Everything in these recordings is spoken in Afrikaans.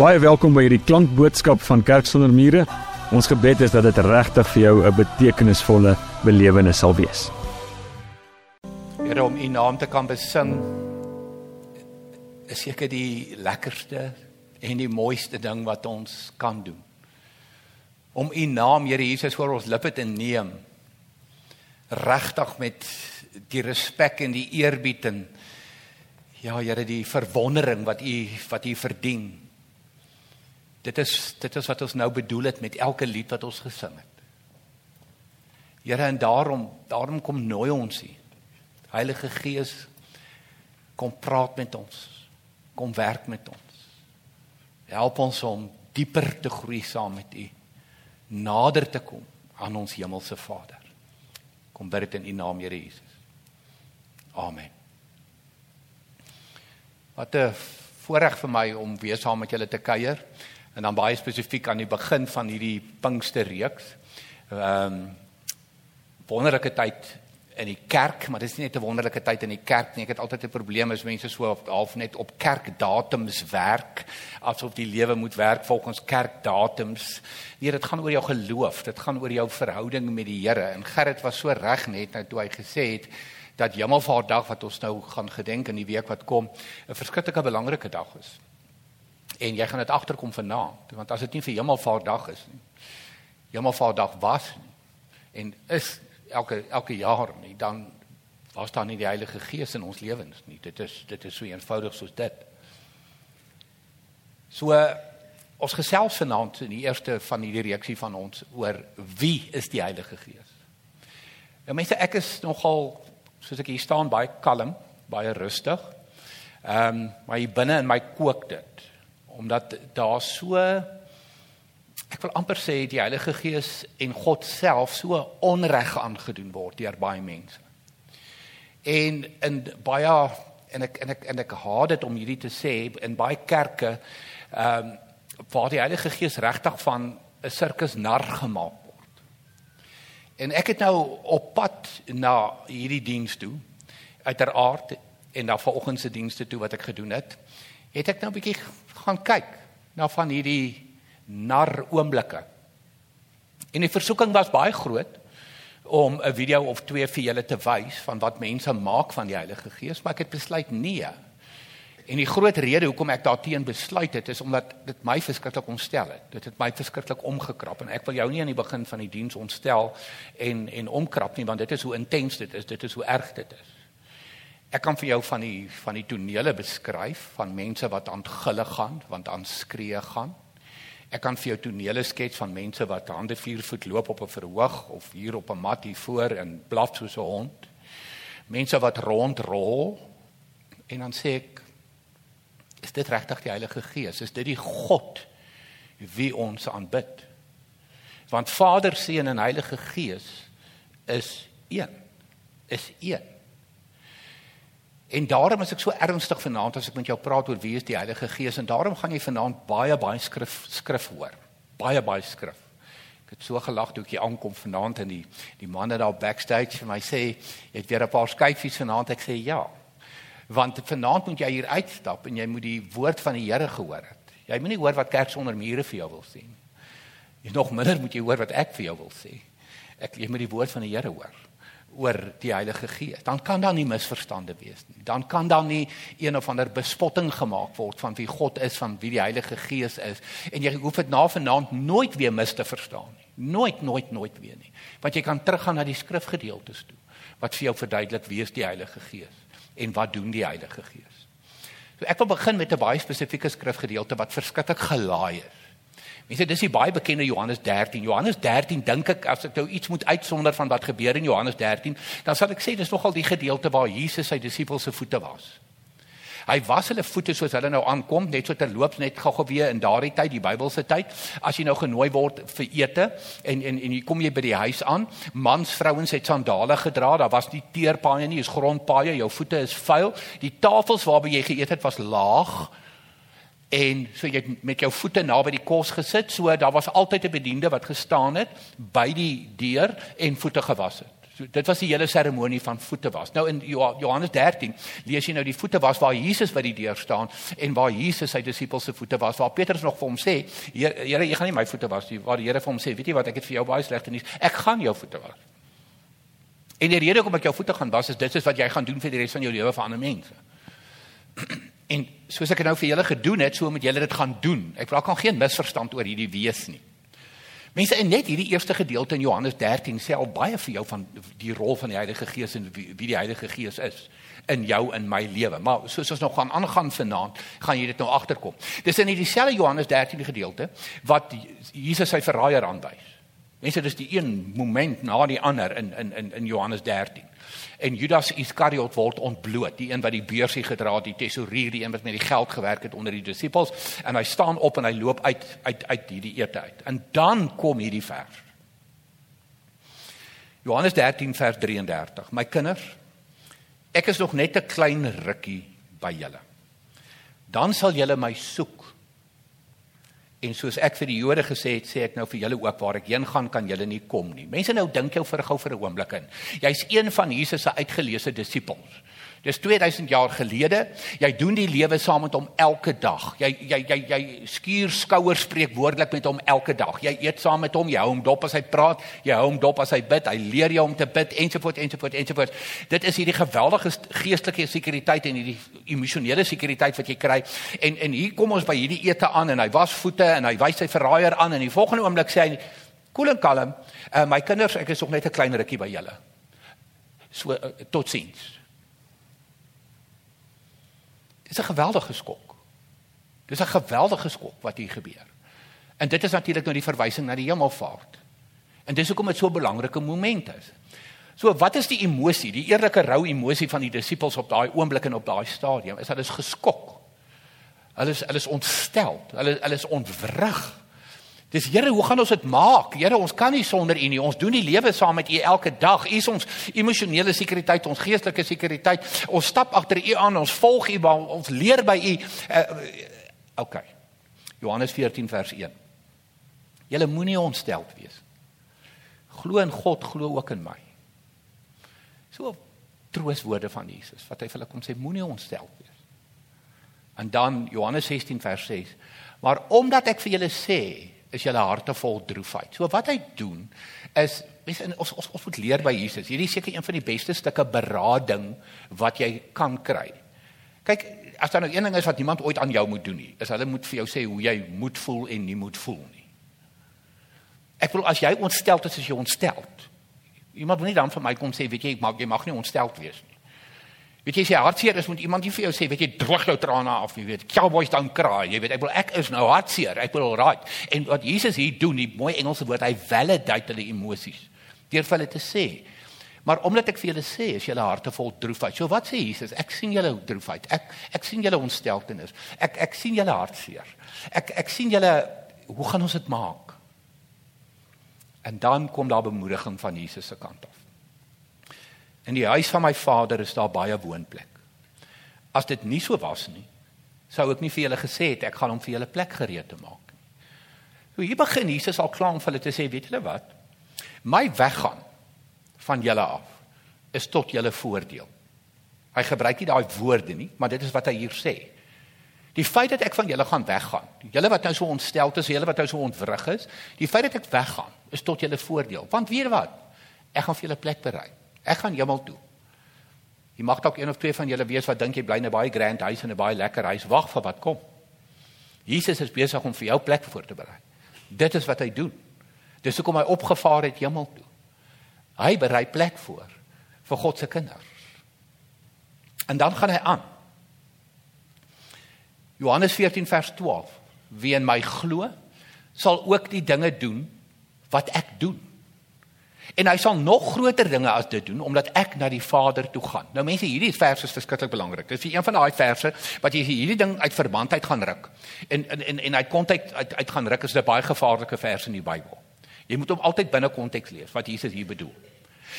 Baie welkom by hierdie klankboodskap van Kerk sonder mure. Ons gebed is dat dit regtig vir jou 'n betekenisvolle belewenis sal wees. Here om U naam te kan besing is seker die lekkerste en die mooiste ding wat ons kan doen. Om U naam, Here Jesus, voor ons lippe te neem. Regtig met die respek en die eerbied en ja, Here, die verwondering wat U wat U verdien. Dit is dit is wat ons nou bedoel het met elke lied wat ons gesing het. Here en daarom daarom kom nooi ons hier. Heilige Gees kom praat met ons. Kom werk met ons. Help ons om dieper te groei saam met U. Nader te kom aan ons hemelse Vader. Kom bid dit in U naam Here Jesus. Amen. Wat 'n voorreg vir my om weer saam met julle te kuier en dan baie spesifiek aan die begin van hierdie Pinksterreeks. Ehm um, wonderlike tyd in die kerk, maar dis nie net 'n wonderlike tyd in die kerk nie. Ek het altyd 'n probleem as mense so half net op kerkdatums werk, asof die lewe moet werk volgens kerkdatums. Nee, dit gaan oor jou geloof, dit gaan oor jou verhouding met die Here. En Gerrit was so reg net nou toe hy gesê het dat Hemelvaartdag wat ons nou gaan gedenk in die week wat kom, 'n verskriklike belangrike dag is en jy gaan dit agterkom vanaand want as dit nie vir Hemelvaartdag is nie Hemelvaartdag was nie, en is elke elke jaar nie dan was daar nie die Heilige Gees in ons lewens nie. Dit is dit is so eenvoudig soos dit. So ons gesels vanaand in die eerste van hierdie reeksie van ons oor wie is die Heilige Gees. En mense ek is nogal soos ek hier staan baie kalm baie rustig ehm um, maar hier binne in my kook dit omdat daar so ek wil amper sê die Heilige Gees en God self so onreg aangedoen word deur baie mense. En in baie en ek en ek en ek haat dit om hierdie te sê in baie kerke ehm um, waar die Heilige Gees regtig van 'n sirkus nar gemaak word. En ek het nou op pad na hierdie diens toe uiteraard en na vanoggend se dienste toe wat ek gedoen het het ek nou 'n bietjie gaan kyk na van hierdie nar oomblikke. En die versoeking was baie groot om 'n video of twee vir julle te wys van wat mense maak van die Heilige Gees, maar ek het besluit nee. En die groot rede hoekom ek daarteen besluit het is omdat dit my verskriklik ontstel het. Dit het my verskriklik omgekrap en ek wil jou nie aan die begin van die diens ontstel en en omkrap nie want dit is hoe intens dit is, dit is hoe erg dit is. Ek kan vir jou van die van die tonele beskryf van mense wat aan gille gaan, want aan skree gaan. Ek kan vir jou tonele skets van mense wat hande 4 voet loop op 'n verhoog of hier op 'n mat hier voor en blaf soos 'n hond. Mense wat rondrol en dan sê ek is dit regtig die Heilige Gees? Is dit die God wie ons aanbid? Want Vader, Seun en Heilige Gees is een. Is een. En daarom is ek so ernstig vanaand as ek met jou praat oor wie is die Heilige Gees en daarom gaan jy vanaand baie baie skrif skrif hoor. Baie baie skrif. Ek het so gelag toe ek hier aankom vanaand en die die manne daar backstage vir my sê, "Jy het weer 'n paar skyfies vanaand." Ek sê, "Ja." Want vanaand moet jy hier uitstap en jy moet die woord van die Here gehoor het. Jy moenie hoor wat kerk sonder mure vir jou wil sê nie. Jy nog minder moet jy hoor wat ek vir jou wil sê. Ek jy moet die woord van die Here hoor oor die Heilige Gees. Dan kan daar nie misverstande wees nie. Dan kan daar nie een of ander bespotting gemaak word van wie God is, van wie die Heilige Gees is en jy hoef dit na vanaand nooit weer mis te verstaan nie. Nooit, nooit, nooit weer nie. Want jy kan teruggaan na die skrifgedeeltes toe wat vir jou verduidelik wie is die Heilige Gees en wat doen die Heilige Gees. So ek wil begin met 'n baie spesifieke skrifgedeelte wat verskriklik gelaai is. Mense, dis die baie bekende Johannes 13. Johannes 13 dink ek as ek nou iets moet uitsonder van wat gebeur in Johannes 13, dan sal ek sê dis nogal die gedeelte waar Jesus sy disippels se voete was. Hy was hulle voete soos hulle nou aankom, net so terloops net gou-gou weer in daardie tyd, die Bybelse tyd, as jy nou genooi word vir ete en en en jy kom jy by die huis aan, mans, vrouens het sandale gedra, daar was nie teerpaaie nie, is grondpaaie, jou voete is vuil. Die tafels waarby jy geëet het was laag En so jy het met jou voete naby die kos gesit, so daar was altyd 'n bediende wat gestaan het by die deur en voete gewas het. So, dit was die hele seremonie van voete was. Nou in Johannes 13 lees jy nou die voete was waar Jesus by die deur staan en waar Jesus sy disippels se voete was. Waar Petrus nog vir hom sê, Here, jy gaan nie my voete was nie. Waar die Here vir hom sê, weet jy wat, ek het vir jou baie slegte nuus. Ek gaan jou voete was. En die rede hoekom ek jou voete gaan was is dit is wat jy gaan doen vir die res van jou lewe vir ander mense. En soos ek nou vir julle gedoen het, so moet julle dit gaan doen. Ek vra kan geen misverstand oor hierdie wees nie. Mense, en net hierdie eerste gedeelte in Johannes 13 sê al baie vir jou van die rol van die Heilige Gees en wie, wie die Heilige Gees is in jou en my lewe. Maar soos ons nog gaan aangaan vanaand, gaan jy dit nou agterkom. Dis in dieselfde Johannes 13 gedeelte wat Jesus sy verraaier aanwys. Mense, dis die een moment na die ander in in in in Johannes 13. En Judas Iskariot word ontbloot, die een wat die beursie gedra het, die tesourier, die een wat met die geld gewerk het onder die disippels, en hy staan op en hy loop uit uit uit hierdie ete uit. En dan kom hierdie vers. Johannes 13 vers 33. My kinders, ek is nog net 'n klein rukkie by julle. Dan sal julle my soek En soos ek vir die Jode gesê het, sê ek nou vir julle ook waar ek heen gaan kan julle nie kom nie. Mense nou dink jou vir gou vir 'n oomblik in. Jy's een van Jesus se uitgeleese disippels. Dis 2000 jaar gelede. Jy doen die lewe saam met hom elke dag. Jy jy jy jy skuur skouers spreek woordelik met hom elke dag. Jy eet saam met hom, jy hou hom dop as hy praat, jy hou hom dop as hy bid. Hy leer jou om te bid ensovoorts ensovoorts ensovoorts. Dit is hierdie geweldige geestelike sekuriteit en hierdie emosionele sekuriteit wat jy kry. En en hier kom ons by hierdie ete aan en hy was voete en hy wys sy verraaier aan en die volgende oomblik sê hy koel en kalm, uh, my kinders, ek is nog net 'n klein rukkie by julle. So uh, totsiens. Dis 'n geweldige skok. Dis 'n geweldige skok wat hier gebeur. En dit is natuurlik nou die verwysing na die hemelvaart. En dis hoekom dit so 'n belangrike moment is. So wat is die emosie, die eerlike rou emosie van die disippels op daai oomblik en op daai stadium? Is hulle is geskok. Hulle is hulle is ontstel. Hulle hulle is ontwrig. Dis Here, hoe gaan ons dit maak? Here, ons kan nie sonder U nie. Ons doen die lewe saam met U elke dag. U is ons emosionele sekuriteit, ons geestelike sekuriteit. Ons stap agter U aan, ons volg U, ons leer by U. Uh, OK. Johannes 14 vers 1. Julle moenie ontsteld wees. Glo in God, glo ook in my. So trooswoorde van Jesus wat hy vir hulle kom sê moenie ontsteld wees. En dan Johannes 16 vers 6. Maar omdat ek vir julle sê is julle harte vol droefheid. So wat hy doen is mens ons ons ons moet leer by Jesus. Hierdie is seker een van die beste stukke berading wat jy kan kry. Kyk, as daar nou een ding is wat niemand ooit aan jou moet doen nie, is hulle moet vir jou sê hoe jy moet voel en nie moet voel nie. Ek wil as jy ontstel is, as jy ontstel. Iemand moet nie dan vir my kom sê, weet jy, ek mag jy mag nie ontstel wees nie. Weet jy, as jy hartseer is, moet iemand nie vir jou sê, weet jy, droog jou trane af, jy weet. Cowboys don't cry, jy weet. Ek wil ek is nou hartseer. Ek wil right. En wat Jesus hier doen, die mooi Engelse woord, hy validate hulle emosies. Deur vir hulle te sê. Maar omdat ek vir julle sê, is julle harte vol droefheid. So wat sê Jesus? Ek sien julle droefheid. Ek ek sien julle ontsteltenis. Ek ek sien julle hartseer. Ek ek sien julle hoe gaan ons dit maak? En dan kom daar bemoediging van Jesus se kant af. In die huis van my Vader is daar baie woonplek. As dit nie so was nie, sou ek nie vir julle gesê het ek gaan hom vir julle plek gereed te maak nie. So hier begin Jesus al klaar om vir hulle te sê, weet julle wat? My weggaan van julle af is tot julle voordeel. Hy gebruik nie daai woorde nie, maar dit is wat hy hier sê. Die feit dat ek van julle gaan weggaan, julle wat nou so ontstel is, julle wat nou so ontwrig is, die feit dat ek weggaan is tot julle voordeel. Want weet wat? Ek gaan vir julle plek berei. Ek gaan hemel toe. Jy mag dalk een of twee van julle weet wat dink jy bly in 'n baie grand huis en 'n baie lekker huis. Wag vir wat kom. Jesus is besig om vir jou plek voor te berei. Dit is wat hy doen. Dis hoekom hy opgevaar het hemel toe. Hy berei plek voor vir God se kinders. En dan gaan hy aan. Johannes 14 vers 12. Wie in my glo, sal ook die dinge doen wat ek doen. En hy sal nog groter dinge as dit doen omdat ek na die Vader toe gaan. Nou mense, hierdie vers is verskriklik belangrik. Dit is een van daai verse wat jy hierdie ding uit verband uit gaan ruk. En en en, en uit konteks uit, uit gaan ruk is 'n baie gevaarlike vers in die Bybel. Jy moet hom altyd binne konteks lees wat Jesus hier bedoel.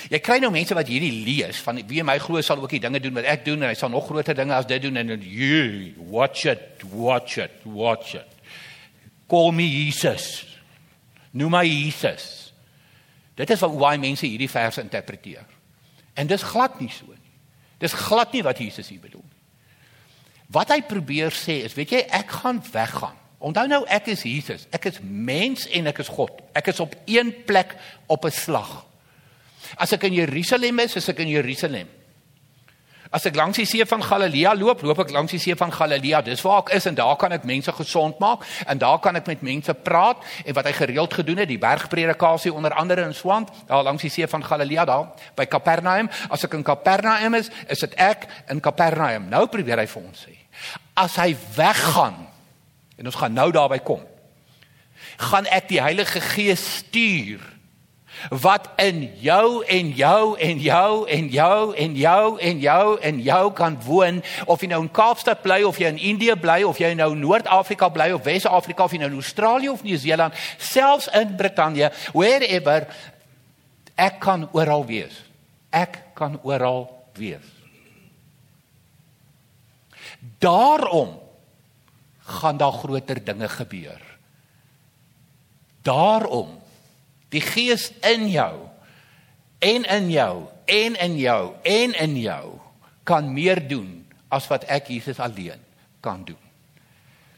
Jy kry nou mense wat hierdie lees van wie my glo sal ook die dinge doen wat ek doen en hy sal nog groter dinge as dit doen en jy watch it, watch it, watch it. Call me Jesus. Noem my Jesus. Dit is hoe baie mense hierdie vers interpreteer. En dis glad nie so nie. Dis glad nie wat Jesus hier bedoel nie. Wat hy probeer sê is, weet jy, ek gaan weggaan. Onthou nou ek is Jesus. Ek is mens en ek is God. Ek is op een plek op 'n slag. As ek in Jerusalem is, is ek in Jerusalem. As ek langs die see van Galilea loop, loop ek langs die see van Galilea. Dis waar ek is en daar kan ek mense gesond maak en daar kan ek met mense praat en wat hy gereeld gedoen het, die bergpredikasie onder andere in Swant, daar langs die see van Galilea daar by Kapernaum. As ek in Kapernaum is, is dit ek in Kapernaum. Nou probeer hy vir ons sê. As hy weggaan en ons gaan nou daarby kom, gaan ek die Heilige Gees stuur wat in jou en jou en jou en jou en jou en jou en jou kan woon. Of jy nou in Kaapstad bly of jy in Indië bly of jy nou in Noord-Afrika bly of Wes-Afrika of jy nou in Australië of Nieu-Seeland selfs in Brittanje wherever ek kan oral wees. Ek kan oral wees. Daarom gaan daar groter dinge gebeur. Daarom Die Gees in jou en in jou en in jou en in jou kan meer doen as wat ek Jesus alleen kan doen.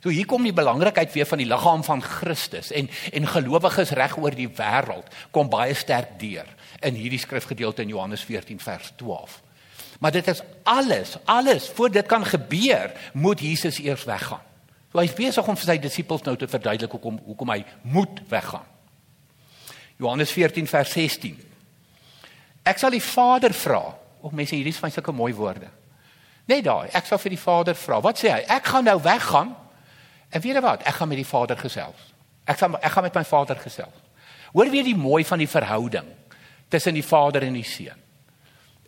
So hier kom die belangrikheid weer van die liggaam van Christus en en gelowiges reg oor die wêreld kom baie sterk deur in hierdie skrifgedeelte in Johannes 14 vers 12. Maar dit is alles, alles voor dit kan gebeur, moet Jesus eers weggaan. So hy's besig om vir sy disippels nou te verduidelik hoekom hoekom hy moet weggaan. Johannes 14 vers 16. Ek sal die Vader vra. O, mense, hierdie is van sulke mooi woorde. Net daai, ek sal vir die Vader vra. Wat sê hy? Ek gaan nou weggaan. En weet jy wat? Ek gaan met die Vader gesels. Ek gaan ek gaan met my Vader gesels. Hoor weer die mooi van die verhouding tussen die Vader en die Seun.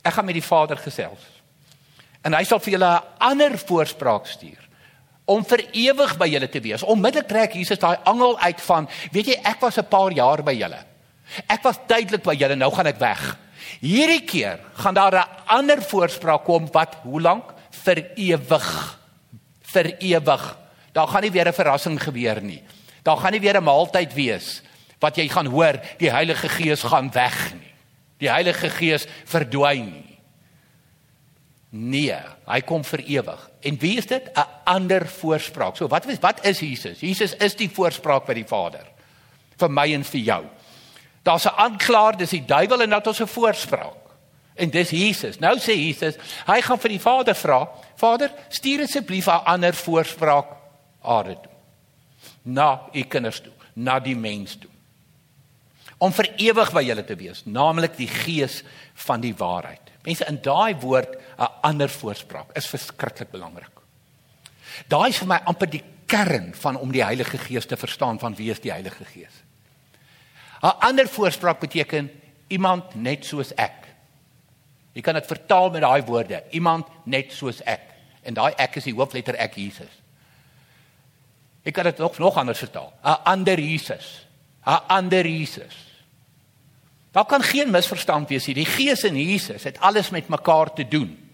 Ek gaan met die Vader gesels. En hy sal vir julle 'n ander voorspraak stuur om vir ewig by julle te wees. Onmiddellik trek Jesus daai angel uit van, weet jy, ek was 'n paar jaar by julle. Ek was tydelik by julle, nou gaan ek weg. Hierdie keer gaan daar 'n ander voorspraak kom wat hoe lank vir ewig vir ewig. Daar gaan nie weer 'n verrassing gebeur nie. Daar gaan nie weer 'n maaltyd wees wat jy gaan hoor die Heilige Gees gaan weg nie. Die Heilige Gees verdwyn nie. Nee, hy kom vir ewig. En wie is dit? 'n Ander voorspraak. So wat is wat is Jesus? Jesus is die voorspraak by die Vader vir my en vir jou. Daar's 'n aanklaer, dis die duiwel en dat ons 'n voorspraak. En dis Jesus. Nou sê Jesus, hy gaan vir die Vader vra, Vader, stuur asseblief 'n ander voorspraak aarde toe. Na u kinders toe, na die mens toe. Om vir ewig by julle te wees, naamlik die gees van die waarheid. Mense in daai woord 'n ander voorspraak is verskriklik belangrik. Daai is vir my amper die kern van om die Heilige Gees te verstaan van wie is die Heilige Gees. 'n Ander voorspraak beteken iemand net soos ek. Jy kan dit vertaal met daai woorde, iemand net soos ek. En daai ek is die hoofletter ek Jesus. Ek kan dit nog nog anders vertaal. 'n Ander Jesus. 'n Ander Jesus. Daar kan geen misverstand wees hier. Die Gees en Jesus het alles met mekaar te doen.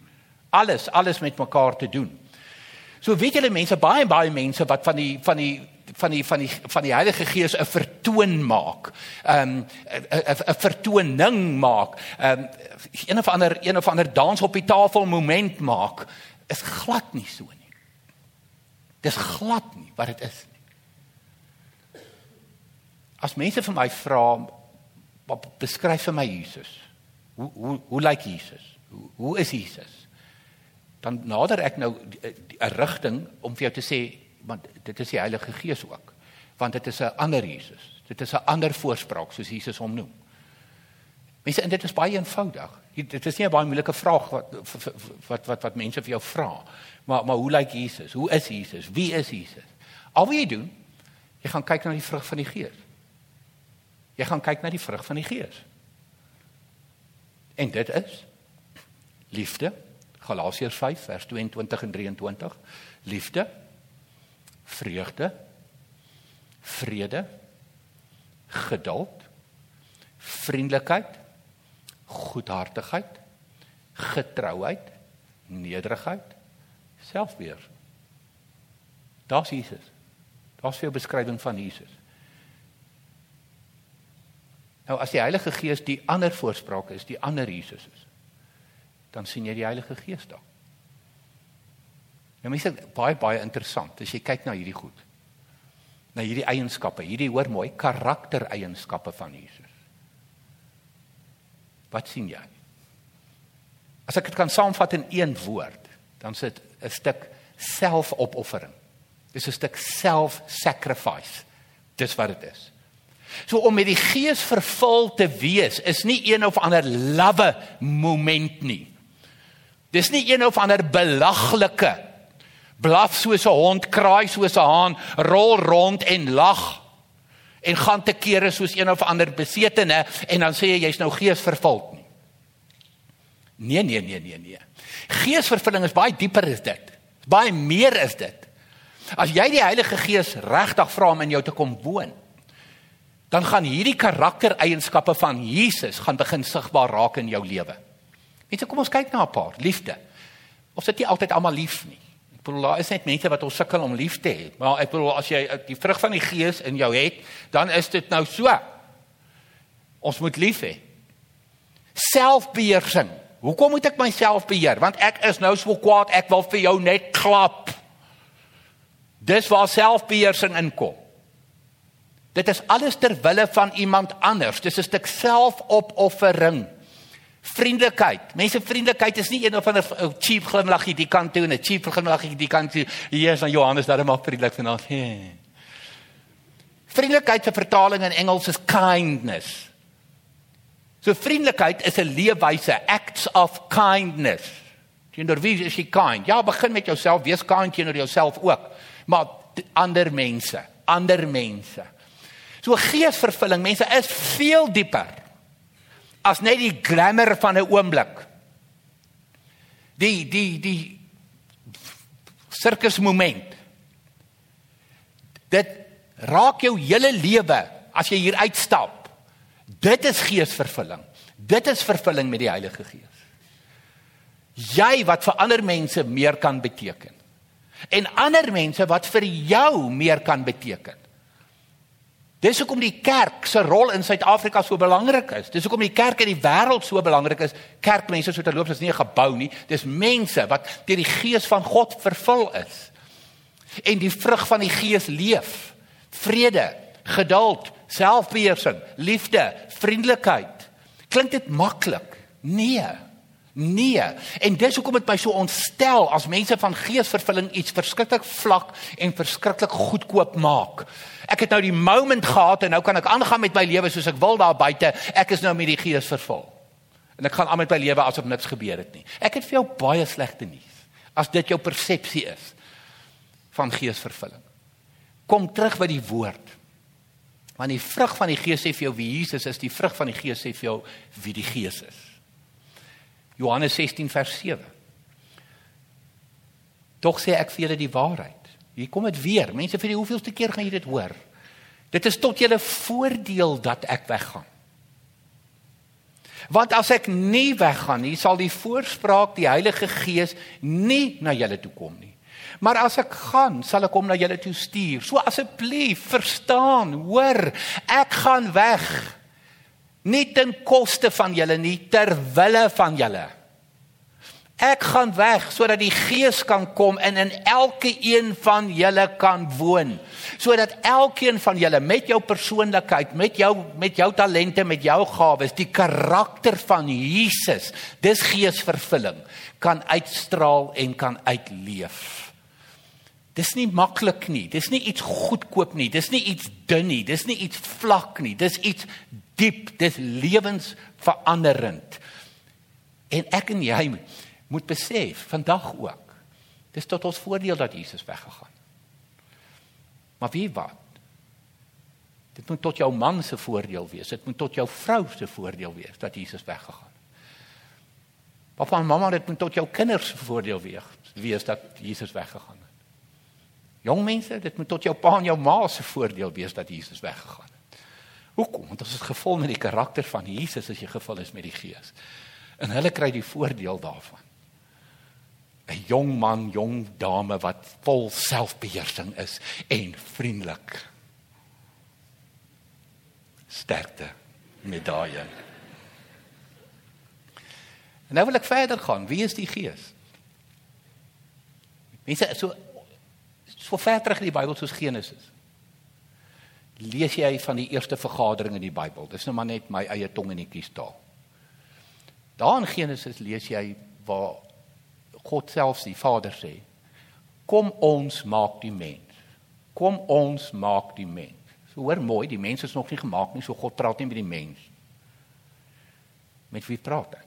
Alles, alles met mekaar te doen. So weet julle mense, baie baie mense wat van die van die van die van die van die Heilige Gees 'n vertoon maak. Ehm um, 'n vertoning maak. Ehm um, een of ander een of ander dans op die tafel moment maak is glad nie so nie. Dis glad nie wat dit is nie. As mense vir my vra wat beskryf vir my Jesus? Hoe hoe hoe lyk Jesus? Hoe hoe is Jesus? Dan nader ek nou 'n rigting om vir jou te sê want dit is die Heilige Gees ook. Want dit is 'n ander Jesus. Dit is 'n ander voorspraak soos Jesus hom noem. Mense, en dit is baie eenvoudig. Dit is nie 'n baie moeilike vraag wat wat wat wat mense vir jou vra. Maar maar hoe lyk Jesus? Hoe is Jesus? Wie is Jesus? Al wat jy doen, jy gaan kyk na die vrug van die Gees. Jy gaan kyk na die vrug van die Gees. En dit is liefde. Galasiërs 5 vers 22 en 23. Liefde, vreugde, vrede, geduld, vriendelikheid, goedhartigheid, getrouheid, nederigheid, selfbeheer. Daar's Jesus. Daar's 'n beskrywing van Jesus. Nou as die Heilige Gees die ander voorspraak is, die ander Jesus is, dan sien jy die Heilige Gees daar. Nou mense baie baie interessant as jy kyk na hierdie goed. Na hierdie eienskappe, hierdie hoor mooi karaktereienskappe van Jesus. Wat sien jy? As ek dit kan saamvat in een woord, dan sit 'n stuk selfopoffering. Dis 'n stuk self-sacrifice. Dis wat dit is. So om met die Gees vervul te wees is nie een of ander lawwe moment nie. Dis nie een of ander belaglike blaf soos 'n hond, kraai soos 'n haan, rol rond en lag en gaan te kere soos een of ander besetene en dan sê jy jy's nou geesvervuld nie. Nee, nee, nee, nee, nee. Geesvervulling is baie dieper as dit. Baie meer is dit. As jy die Heilige Gees regtig vra om in jou te kom woon, dan gaan hierdie karaktereienskappe van Jesus gaan begin sigbaar raak in jou lewe. Net kom ons kyk na 'n paar. Liefde. Ons het nie altyd almal lief nie. Ek bedoel daar is net mense wat ons sukkel om lief te hê. Maar ek bedoel as jy die vrug van die Gees in jou het, dan is dit nou so. Ons moet lief hê. Selfbeheersing. Hoekom moet ek myself beheer? Want ek is nou so kwaad, ek wil vir jou net klap. Dis waar selfbeheersing inkom. Dit is alles ter wille van iemand anders. Dis 'n stuk selfopoffering. Vriendelikheid. Mense vriendelikheid is nie een of ander cheap glimlaggie die kan toe en 'n cheap glimlaggie die kan toe. Hier is aan Johannes hy maar vriendelik vanaand. Hey. Vriendelikheid se vertaling in Engels is kindness. So vriendelikheid is 'n leefwyse, acts of kindness. Teenoor wie is jy kind? Ja, begin met jouself, wees kind teenoor jouself ook, maar ander mense, ander mense. So geesvervulling, mense is veel dieper as net die glamour van 'n oomblik. Die die die sirkus moment. Dit raak jou hele lewe as jy hier uitstap. Dit is geesvervulling. Dit is vervulling met die Heilige Gees. Jy wat vir ander mense meer kan beteken. En ander mense wat vir jou meer kan beteken. Dis hoekom die kerk se rol in Suid-Afrika so belangrik is. Dis hoekom die kerk in die wêreld so belangrik is. Kerkmense so te loop is nie 'n gebou nie. Dis mense wat deur die Gees van God vervul is. En die vrug van die Gees leef. Vrede, geduld, selfbeheersing, liefde, vriendelikheid. Klink dit maklik? Nee. Nee. En dis hoekom dit my so ontstel as mense van geesvervulling iets verskriklik vlak en verskriklik goedkoop maak. Ek het nou die moment gehad en nou kan ek aangaan met my lewe soos ek wil daar buite. Ek is nou met die gees vervul. En ek gaan aan met my lewe asof niks gebeur het nie. Ek het vir jou baie slegte nuus. As dit jou persepsie is van geesvervulling. Kom terug by die woord. Want die vrug van die Gees sê vir jou wie Jesus is, die vrug van die Gees sê vir jou wie die Gees is. Johannes 16 vers 7. Tog sê ek vir julle die waarheid. Hier kom dit weer. Mense vir die hoeveelste keer gaan jy dit hoor? Dit is tot julle voordeel dat ek weggaan. Want as ek nie weggaan nie, sal die voorspraak die Heilige Gees nie na julle toe kom nie. Maar as ek gaan, sal ek hom na julle toe stuur. So asseblief, verstaan, hoor, ek gaan weg. Nie ten koste van julle nie, ter wille van julle. Ek gaan weg sodat die Gees kan kom en in elke een van julle kan woon. Sodat elkeen van julle met jou persoonlikheid, met jou met jou talente, met jou gawes, die karakter van Jesus, dis geesvervulling, kan uitstraal en kan uitleef. Dis nie maklik nie. Dis nie iets goedkoop nie. Dis nie iets dun nie. Dis nie iets vlak nie. Dis iets diep. Dis lewensveranderend. En ek en jy moet besef vandag ook. Dis tot ons voordeel dat Jesus weggegaan. Maar wie wat? Dit moet tot jou man se voordeel wees. Dit moet tot jou vrou se voordeel wees dat Jesus weggegaan. Papa en mamma, dit moet tot jou kinders se voordeel wees, wees dat Jesus weggegaan het. Jong mense, dit moet tot jou pa en jou ma se voordeel wees dat Jesus weggegaan het. Hoekom? Want ons is gevul met die karakter van Jesus as jy gevul is met die Gees. En hulle kry die voordeel daarvan. 'n Jong man, jong dame wat vol selfbeheersing is en vriendelik. Sterkte. medalje. En nou wil ek verder gaan. Wie is die Gees? Mense so so ver terug in die Bybel soos Genesis. Lees jy van die eerste vergadering in die Bybel. Dis nou maar net my eie tong en netjies taal. Daar in Genesis lees jy waar God self die Vader sê: "Kom ons maak die mens. Kom ons maak die mens." So hoor mooi, die mens is nog nie gemaak nie, so God praat nie met die mens. Met wie praat hy?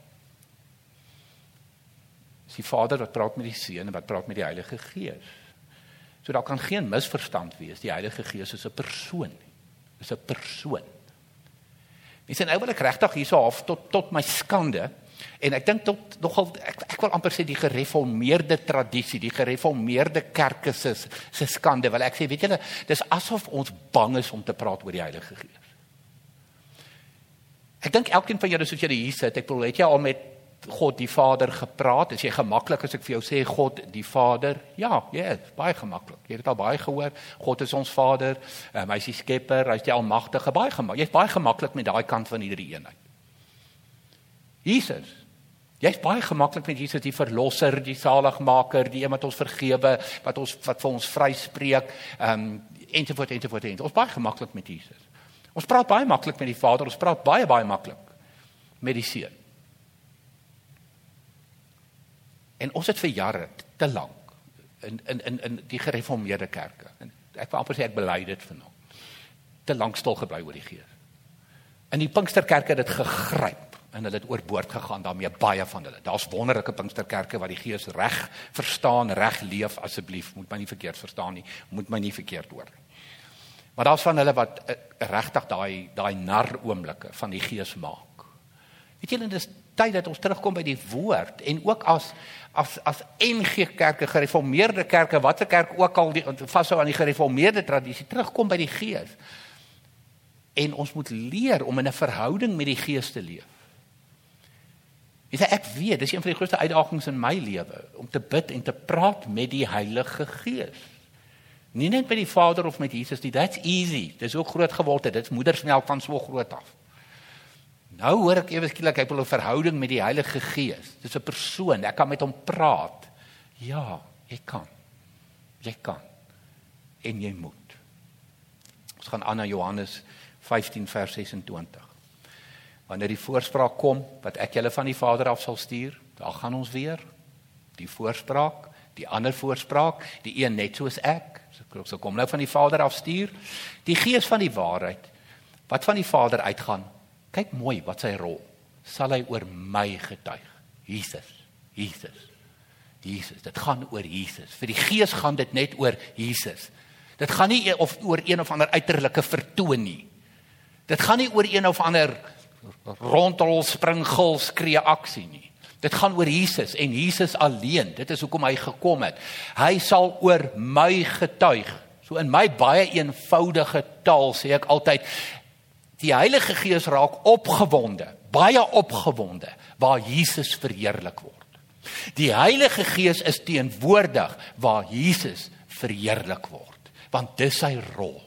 Dis die Vader wat praat met die Seun en wat praat met die Heilige Gees. So daar kan geen misverstand wees. Die Heilige Gees is 'n persoon. Is 'n persoon. Mens en nou wil ek regtig hierso af tot tot my skande en ek dink tot nogal ek ek wil amper sê die gereformeerde tradisie, die gereformeerde kerke se se skande, wil ek sê, weet julle, dis asof ons bang is om te praat oor die Heilige Gees. Ek dink elkeen van julle soos julle hier sit, ek bedoel, het jy al met God die Vader gepraat? Is jy gemaklik as ek vir jou sê God die Vader? Ja, ja, yes, baie gemaklik. Jy het dit al baie gehoor. God is ons Vader. Um, hy is die Skepper, hy is die Almagtige. Baie gemaklik. Jy's baie gemaklik met daai kant van hierdie eenheid. Jesus. Jy's baie gemaklik met Jesus die verlosser, die saligmaker, die een wat ons vergewe, wat ons wat vir ons vryspreek. Ehm um, ensovoort ensovoort ensovoort. Ons baie gemaklik met Jesus. Ons praat baie maklik met die Vader, ons praat baie baie maklik met die Seun. En ons het vir jare te lank in in in in die gereformeerde kerke. En ek wil amper sê ek bely dit vir nou. Te lank stil gebly oor die Gees. In die Pinksterkerke het dit gegryp en hulle het oorboord gegaan daarmee baie van hulle. Daar's wonderlike Pinksterkerke wat die Gees reg verstaan, reg leef asseblief. Moet my nie verkeerd verstaan nie. Moet my nie verkeerd hoor nie. Maar daar's van hulle wat uh, regtig daai daai nar oomblikke van die Gees maak. Weet julle dis tyd dat ons terugkom by die woord en ook as as as NG kerke gereformeerde kerke watter kerk ook al vashou aan die gereformeerde tradisie terugkom by die gees en ons moet leer om in 'n verhouding met die gees te leef. Dis ek weet, dis een van die grootste uitdagings in my lewe om te bid en te praat met die Heilige Gees. Nie net met die Vader of met Jesus nie, that's easy. Dis ook groot geword het. Dit's moedersmelk van so groot af. Nou hoor ek ewe skielik hy wil 'n verhouding met die Heilige Gees. Dis 'n persoon, ek kan met hom praat. Ja, jy kan. Jy kan. En jy moet. Ons gaan aan na Johannes 15 vers 26. Wanneer die voorspraak kom wat ek julle van die Vader af sal stuur, dan gaan ons weer die voorspraak, die ander voorspraak, die een net soos ek. So kom nou van die Vader af stuur, die Gees van die waarheid wat van die Vader uitgaan Kyk mooi wat sy rol. Sal hy oor my getuig? Jesus. Jesus. Jesus. Dit gaan oor Jesus. Vir die Gees gaan dit net oor Jesus. Dit gaan nie of oor een of ander uiterlike vertoon nie. Dit gaan nie oor een of ander rondrol springgil skree aksie nie. Dit gaan oor Jesus en Jesus alleen. Dit is hoekom hy gekom het. Hy sal oor my getuig. So in my baie eenvoudige taal sê ek altyd Die Heilige Gees raak opgewonde, baie opgewonde waar Jesus verheerlik word. Die Heilige Gees is teenwoordig waar Jesus verheerlik word, want dis sy rol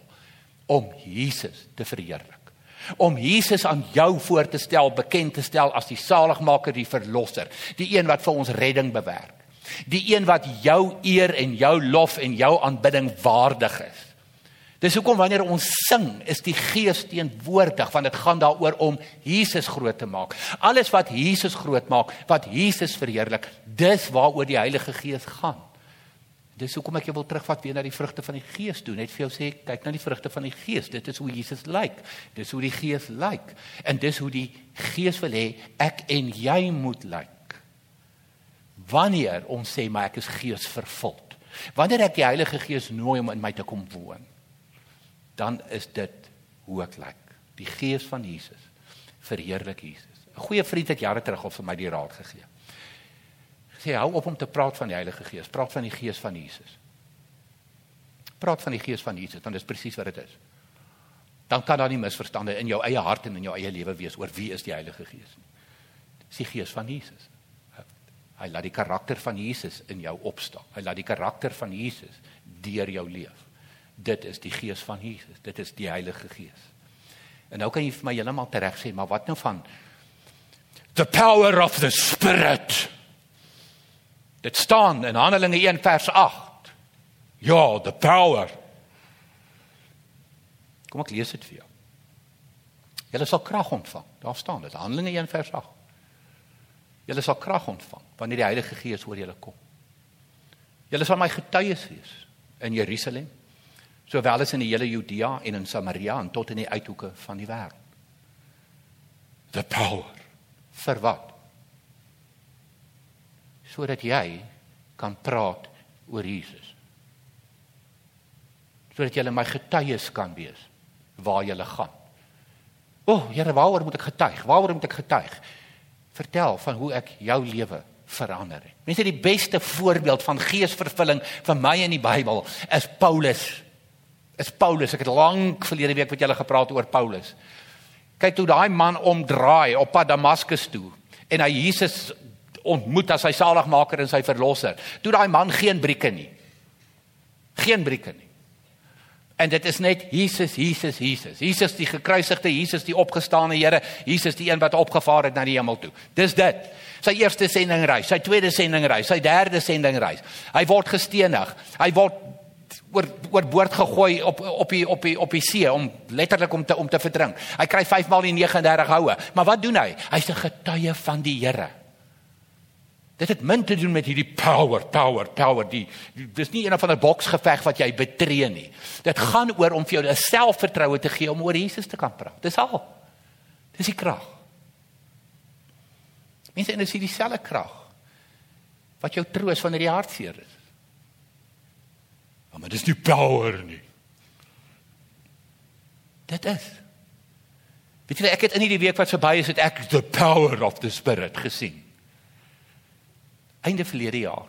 om Jesus te verheerlik. Om Jesus aan jou voor te stel, bekend te stel as die saligmaker, die verlosser, die een wat vir ons redding bewerk. Die een wat jou eer en jou lof en jou aanbidding waardig is. Dis hoekom wanneer ons sing, is die Gees teenwoordig want dit gaan daaroor om Jesus groot te maak. Alles wat Jesus groot maak, wat Jesus verheerlik, dis waaroor die Heilige Gees gaan. Dis hoekom ek jou wil terugvat weer na die vrugte van die Gees toe, net vir jou sê, kyk na die vrugte van die Gees. Dit is hoe Jesus lyk. Dis hoe die Gees lyk. En dis hoe die Gees wil hê ek en jy moet lyk. Wanneer ons sê maar ek is Gees vervuld. Wanneer ek die Heilige Gees nooi om in my te kom woon dan is dit hoe ek lyk. Die gees van Jesus verheerlik Jesus. 'n Goeie vriend het jare terug al vir my die raad gegee. Sê hou op om te praat van die Heilige Gees, praat van die gees van Jesus. Praat van die gees van Jesus, dan is presies wat dit is. Dan kan daar nie misverstande in jou eie hart en in jou eie lewe wees oor wie is die Heilige Gees nie. Dis die gees van Jesus. Hy laat die karakter van Jesus in jou opstaan. Hy laat die karakter van Jesus deur jou leef. Dit is die gees van Jesus. Dit is die Heilige Gees. En nou kan jy vir my heeltemal tereg sê, maar wat nou van the power of the spirit? Dit staan in Handelinge 1 vers 8. Ja, the power. Kom ek lees dit vir jou. Julle sal krag ontvang. Daar staan dit, Handelinge 1 vers 8. Julle sal krag ontvang wanneer die Heilige Gees oor julle kom. Julle sal my getuies wees in Jerusalem, sowel as in die hele Judea en in Samaria en tot in die uithoeke van die wêreld. The power vir wat? Sodat jy kan praat oor Jesus. Sodat jy my getuies kan wees waar jy gaan. O, oh, Here, waaroor moet ek getuig? Waaroor moet ek getuig? Vertel van hoe ek jou lewe verander het. Mense, die beste voorbeeld van geesvervulling vir my in die Bybel is Paulus. Is Paulus. Ek het lank verlede week met julle gepraat oor Paulus. Kyk hoe daai man omdraai op pad Damaskus toe en hy Jesus ontmoet as sy saligmaker en sy verlosser. Toe daai man geen brieke nie. Geen brieke nie. En dit is net Jesus, Jesus, Jesus. Jesus die gekruisigde, Jesus die opgestane Here, Jesus die een wat opgevaar het na die hemel toe. Dis dit. Sy eerste sendingreis, sy tweede sendingreis, sy derde sendingreis. Hy word gestenig. Hy word oor oor boord gegooi op op die op die op die see om letterlik om te om te verdrink. Hy kry 5 maal die 39 houe. Maar wat doen hy? Hy's 'n getuie van die Here. Dit het min te doen met hierdie power, power, power. Die, die dis nie een van 'n boksgeveg wat jy betree nie. Dit gaan oor om vir jou 'n selfvertroue te gee om oor Jesus te kan praat. Dis al. Dis die krag. Mense, en dis dieselfde krag wat jou troos wanneer jy hartseer is. Maar dis nie power nie. Dit is. Weet jy ek het in hierdie week wat verby is, het ek the power of the spirit gesien einde verlede jaar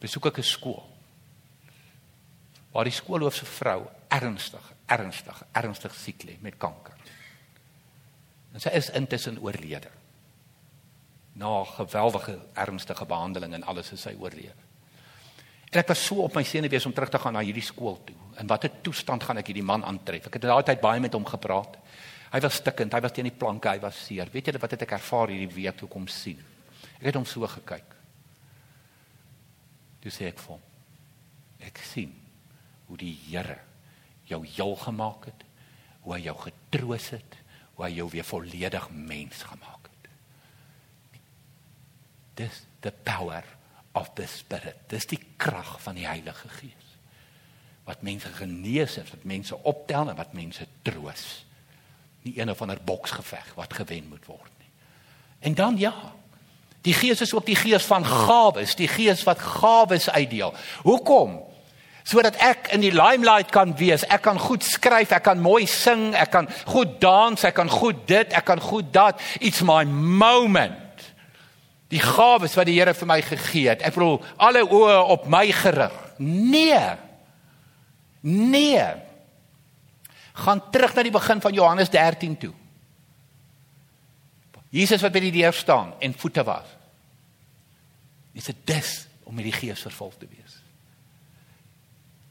besoek ek 'n skool waar die skoolhoof se vrou ernstig, ernstig, ernstig siek lê met kanker. En sy is intussen oorlede. Na geweldige ernstige behandeling en alles is sy oorlede. En ek was so op my senuwees om terug te gaan na hierdie skool toe. In watter toestand gaan ek hierdie man aantref? Ek het daai tyd baie met hom gepraat. Hy was stikkend, hy was teen die planke, hy was seer. Weet julle wat het ek ervaar hierdie week toe kom sien? Ek het hom so gekyk. Toe sê ek vir hom: Ek sien hoe die Here jou heel gemaak het, hoe hy jou getroos het, hoe hy jou weer volledig mens gemaak het. Dis the power of the spirit. Dis die krag van die Heilige Gees. Wat mense genees het, wat mense optel en wat mense troos. Nie een of ander boksgeveg wat gewen moet word nie. En dan ja, Die Gees is ook die Gees van gawes, die Gees wat gawes uitdeel. Hoekom? Sodat ek in die limelight kan wees. Ek kan goed skryf, ek kan mooi sing, ek kan goed dans, ek kan goed dit, ek kan goed dat. It's my moment. Die gawes wat die Here vir my gegee het. Ek bedoel alle oë op my gerig. Nee. Nee. Gaan terug na die begin van Johannes 13 toe. Jesus wat by die deur staan en voete was. Dis 'n dis om met die Gees vervul te wees.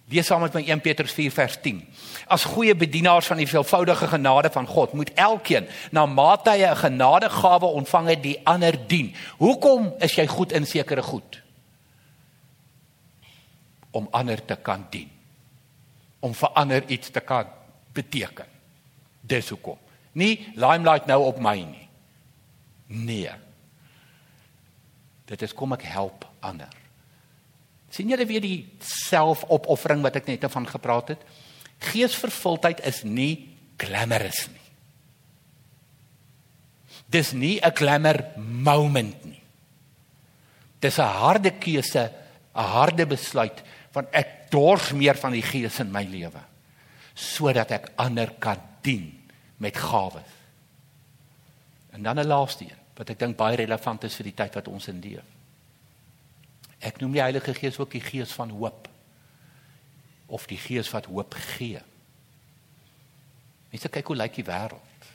Lees saam met my 1 Petrus 4 vers 10. As goeie bedienaars van die veelvoudige genade van God, moet elkeen na mate hy 'n genadegawe ontvang het, die ander dien. Hoekom is jy goed in sekere goed? Om ander te kan dien. Om vir ander iets te kan beteken. Dis hoekom. Nie limelight nou op my nie. Nee. Dit is kom ek help ander. Sien julle weer die selfopoffering wat ek net van gepraat het? Geesvervuldheid is nie glamorous nie. Dis nie 'n glamour moment nie. Dis 'n harde keuse, 'n harde besluit van ek dors meer van die Gees in my lewe sodat ek ander kan dien met gawes. En dan 'n laaste een wat ek dink baie relevant is vir die tyd wat ons in leef. Ek noem die Heilige Gees ook die Gees van hoop of die Gees wat hoop gee. Mense kyk hoe lyk die wêreld.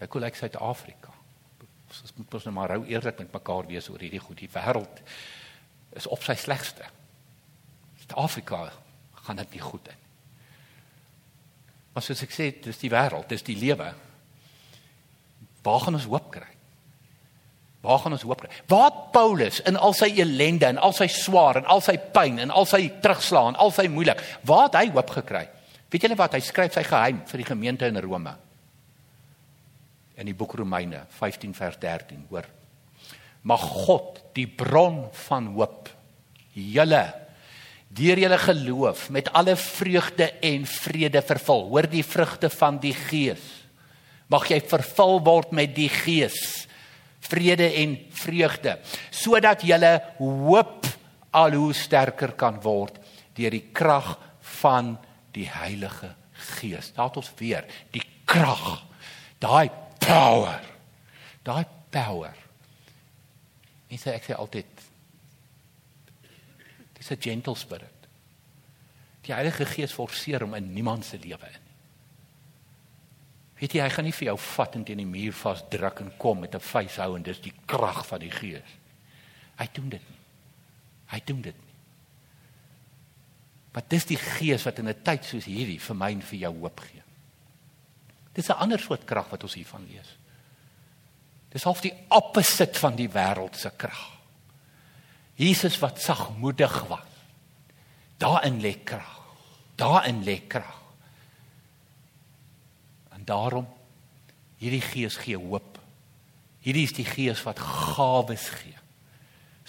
Kyk hoe lyk Suid-Afrika. Ons moet ons nou maar rou eerlik met mekaar wees oor hierdie goed. Die wêreld is op sy slegste. Suid-Afrika gaan dit nie goed in. Maar soos ek sê, dis die wêreld, dis die lewe. Waar gaan ons hoop kry? Waar gaan ons hoop kry? Waar Paulus in al sy ellende en al sy swaar en al sy pyn en al sy terugslaan, al sy moeilik, waar het hy hoop gekry? Weet julle wat? Hy skryf sy geheim vir die gemeente in Rome. In die boek Romeine 15 vers 13, hoor. Mag God, die bron van hoop, julle deur julle geloof met alle vreugde en vrede vervul. Hoor die vrugte van die Gees. Mag jy vervul word met die Gees vrede en vreugde sodat jy hoop al hoe sterker kan word deur die krag van die Heilige Gees. Daat ons weer die krag. Daai power. Daai power. Ek sê ek sê altyd dis 'n gentle spirit. Die Heilige Gees forceer hom in niemand se lewe in. Weet jy, hy gaan nie vir jou vat en teen die muur vasdruk en kom met 'n vuishou en dis die krag van die Gees. Hy doen dit nie. Hy doen dit nie. Maar dis die Gees wat in 'n tyd soos hierdie vir my en vir jou hoop gee. Dis 'n ander soort krag wat ons hiervan lees. Dis half die opposite van die wêreld se krag. Jesus wat sagmoedig was. Daarin lê krag. Daarin lê krag. En daarom hierdie gees gee hoop. Hierdie is die gees wat gawes gee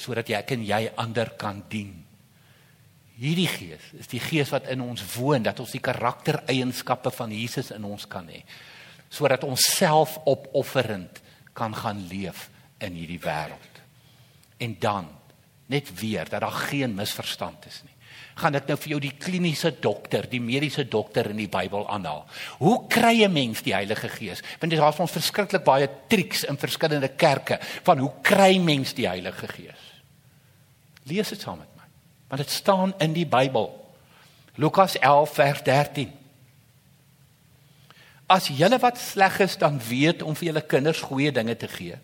sodat jy en jy ander kan dien. Hierdie gees is die gees wat in ons woon dat ons die karaktereienskappe van Jesus in ons kan hê sodat ons selfopofferend kan gaan leef in hierdie wêreld. En dan net weer dat daar geen misverstand is nie gaan ek nou vir jou die kliniese dokter, die mediese dokter in die Bybel aanhaal. Hoe kry 'n mens die Heilige Gees? Want daar is ons verskriklik baie triks in verskillende kerke van hoe kry mens die Heilige Gees? Lees dit saam met my. Want dit staan in die Bybel. Lukas 11 vers 13. As julle wat sleg is dan weet om vir julle kinders goeie dinge te gee.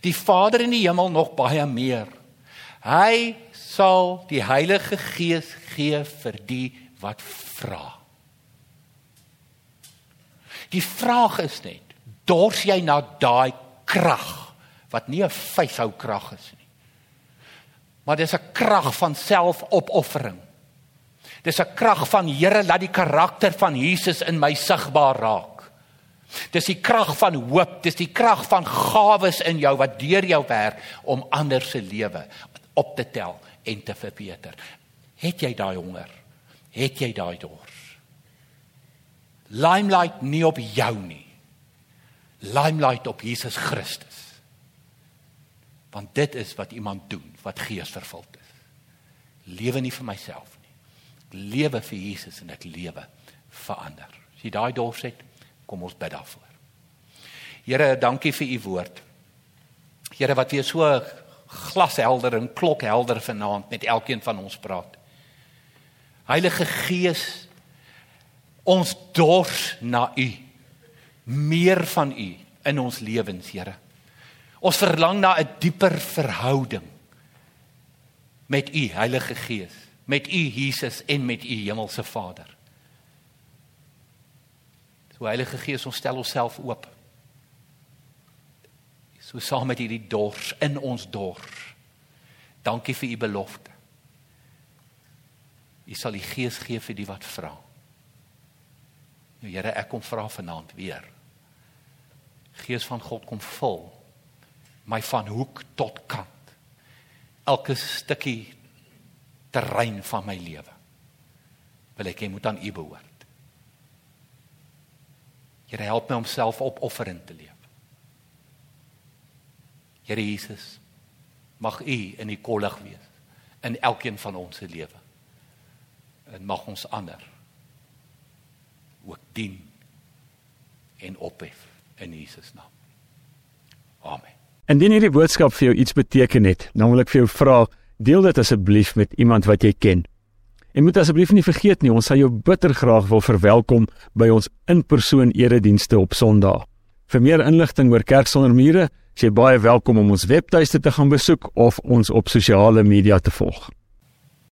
Die Vader in die hemel nog baie meer. Hy sal die Heilige Gees gee vir die wat vra. Die vraag is net, dors jy na daai krag wat nie 'n vyshou krag is nie. Maar dis 'n krag van selfopoffering. Dis 'n krag van Here laat die karakter van Jesus in my sigbaar raak. Dis die krag van hoop, dis die krag van gawes in jou wat deur jou werk om ander se lewe op te tel en te verbeter. Het jy daai honger? Het jy daai dors? Limelight nie op jou nie. Limelight op Jesus Christus. Want dit is wat iemand doen wat geesvervuld is. Lewe nie vir myself nie. Ek lewe vir Jesus en ek lewe vir ander. As jy daai dors het, kom ons bid daarvoor. Here, dankie vir u woord. Here wat weer so glashelder en klokhelder vanaand met elkeen van ons praat. Heilige Gees, ons dors na U. Meer van U in ons lewens, Here. Ons verlang na 'n dieper verhouding met U, Heilige Gees, met U Jesus en met U Hemelse Vader. So Heilige Gees, ons stel onsself oop so saam met hierdie dors in ons dors. Dankie vir u belofte. U sal die gees gee vir die wat vra. Nou Here, ek kom vra vanaand weer. Gees van God kom vul my van hoek tot kant. Elke stukkie terrein van my lewe. Wil ek hê moet aan u behoort. Here, help my om self opofferend te leef. Here Jesus, mag U in die kollig wees in elkeen van ons se lewe. En mag ons ander ook dien en ophef in Jesus naam. Amen. Indien hierdie boodskap vir jou iets beteken het, dan wil ek vir jou vra, deel dit asseblief met iemand wat jy ken. En moet asseblief nie vergeet nie, ons sal jou bitter graag wil verwelkom by ons in-persoon eredienste op Sondag. Vir meer inligting oor Kerk sonder mure, jy baie welkom om ons webtuiste te gaan besoek of ons op sosiale media te volg.